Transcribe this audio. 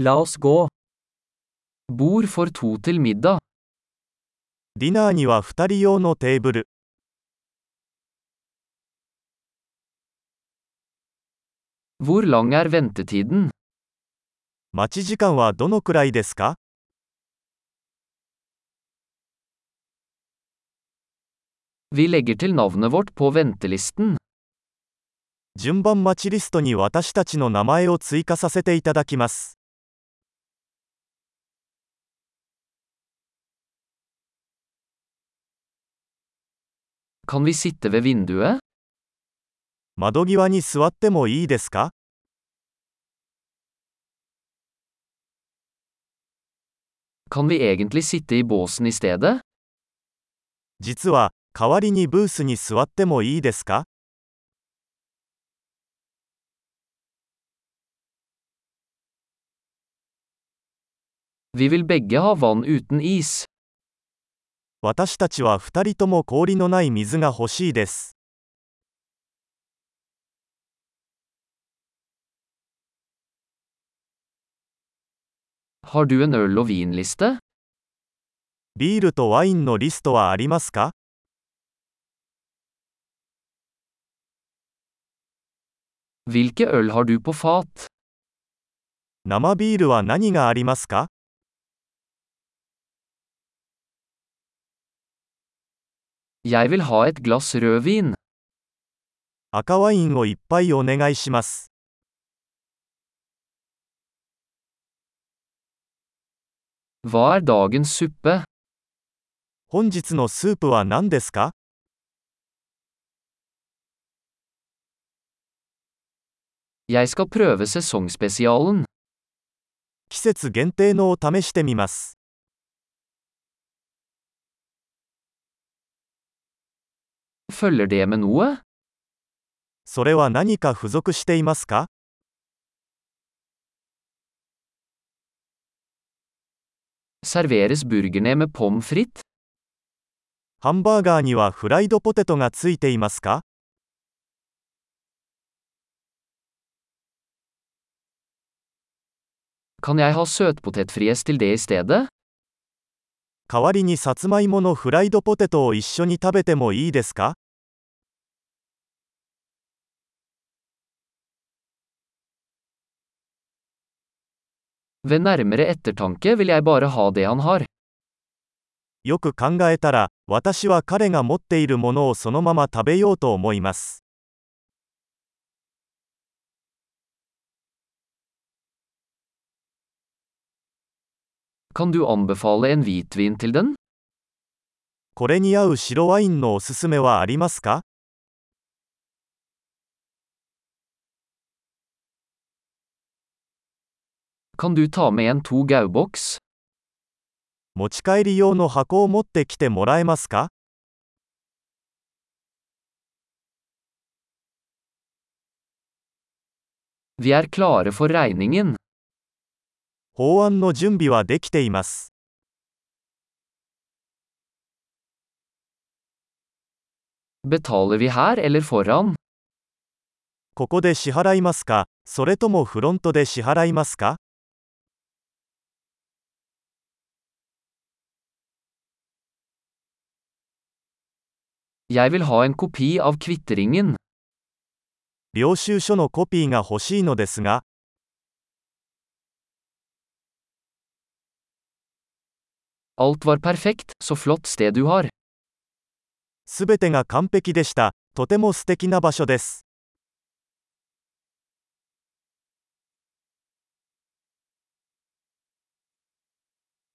La oss gå. Bord for to til middag. ディナーには2人用のテーブル。Hvor lang er ventetiden? 待ち時間はどのくらいですか Vi legger til navnet vårt på ventelisten. 順番待ちリストに私たちの名前を追加させていただきます。Kan vi sitte ved vinduet? 窓際に座ってもいいですか Kan vi egentlig sitte i båsen i stedet? 実は、代わりにブースに座ってもいいですか Vi vil begge ha vann uten is. 私たちは2人とも氷のない水が欲しいです。Har du en øl- og vinliste? ビールとワインのリストはありますか?生ビールは何がありますか？Jeg vil ha et glass rødvin. 赤ワインをいっぱいお願いします。Hva er dagens suppe? 本日のスープは何ですか Jeg skal prøve sesongspesialen. 季節限定のを試してみます。Følger det med noe? それは何か付属していますか Serveres burgerne med pommes frites? ハンバーガーにはフライドポテトがついていますか Kan jeg ha søtpotetfries til det i stedet? 代わりにさつまいものフライドポテトを一緒に食べてもいいですか？よく考えたら、私は彼が持っているものをそのまま食べようと思います。Kan du anbefale en hvitvin til den? これに合う白ワインのおすすめはありますか Kan du ta med en to gauboks? 持ち帰り用の箱を持ってきてもらえますか Vi er klare for regningen. 法案の準備はできています。Betaler vi her eller foran? ここで支払いますか？それともフロントで支払いますか？Jeg vil ha en kopi av kvitteringen. 領収書のコピーが欲しいのですが、全てが完璧でした。とても素敵な場所です。